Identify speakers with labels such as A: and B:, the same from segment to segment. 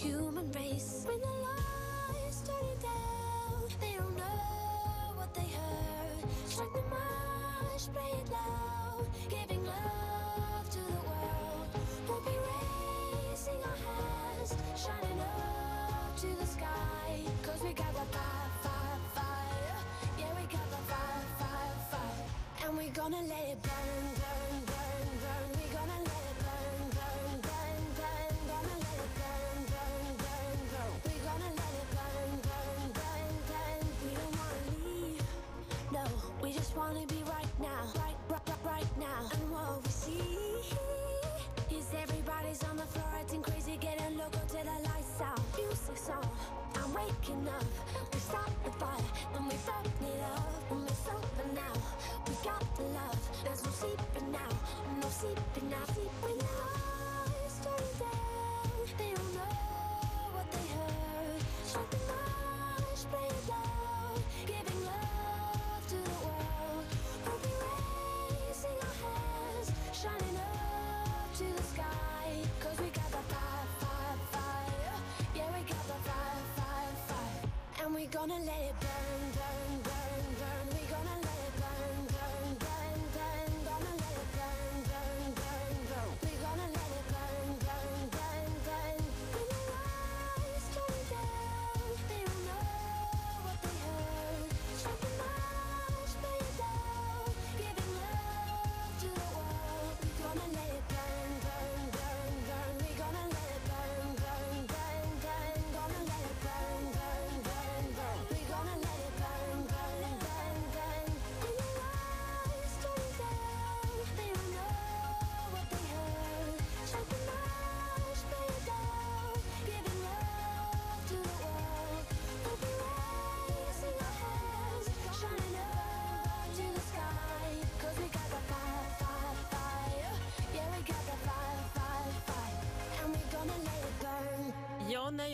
A: Human race. When the lights turn down, they don't know what they heard. Strike the march, play it loud, giving love to the world. We'll be raising our hands, shining up to the sky. Cause we got the fire, fire, fire. Yeah, we got the fire, fire, fire. And we're gonna let it burn, We the we up. Now, we got the love. There's no sleeping now, no sleeping now. When the We're gonna let it burn, burn, burn, burn.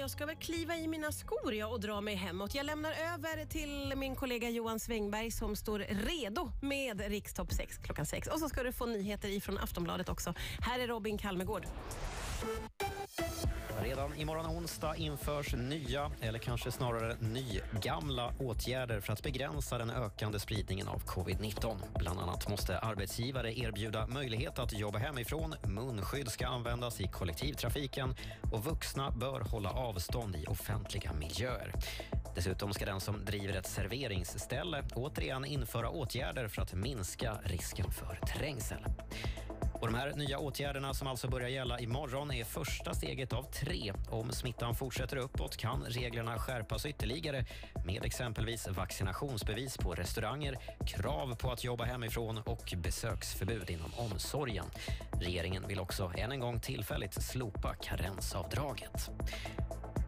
B: Jag ska väl kliva i mina skor ja, och dra mig hemåt. Jag lämnar över till min kollega Johan Svängberg som står redo med Rikstopp 6 klockan 6. Och så ska du få nyheter ifrån Aftonbladet också. Här är Robin Kalmegård.
C: Redan imorgon onsdag införs nya, eller kanske snarare nygamla åtgärder för att begränsa den ökande spridningen av covid-19. Bland annat måste arbetsgivare erbjuda möjlighet att jobba hemifrån, munskydd ska användas i kollektivtrafiken och vuxna bör hålla avstånd i offentliga miljöer. Dessutom ska den som driver ett serveringsställe återigen införa åtgärder för att minska risken för trängsel. Och de här nya åtgärderna som alltså börjar gälla imorgon är första steget av tre. Om smittan fortsätter uppåt kan reglerna skärpas ytterligare med exempelvis vaccinationsbevis på restauranger, krav på att jobba hemifrån och besöksförbud inom omsorgen. Regeringen vill också än en gång tillfälligt slopa karensavdraget.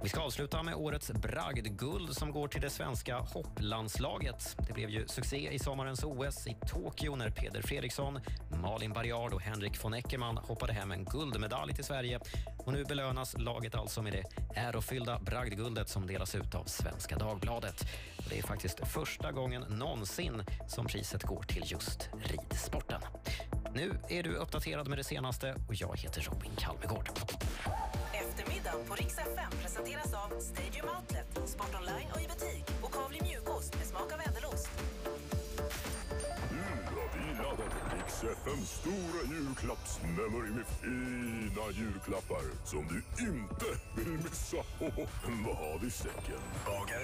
C: Vi ska avsluta med årets bragdguld som går till det svenska hopplandslaget. Det blev ju succé i sommarens OS i Tokyo när Peder Fredriksson, Malin Barriard och Henrik von Eckermann hoppade hem en guldmedalj till Sverige. Och nu belönas laget alltså med det ärofyllda bragdguldet som delas ut av Svenska Dagbladet. Och det är faktiskt första gången någonsin som priset går till just ridsporten. Nu är du uppdaterad med det senaste och jag heter Robin Kalmegård.
D: Eftermiddag på Rix FM presenteras av Stadium Outlet, Sport Online och i butik och Kavli mjukost med smak av ädelost.
E: Nu har vi laddat Rix FMs stora julklappsmemory med fina julklappar som du inte vill missa. Vad har vi i säcken?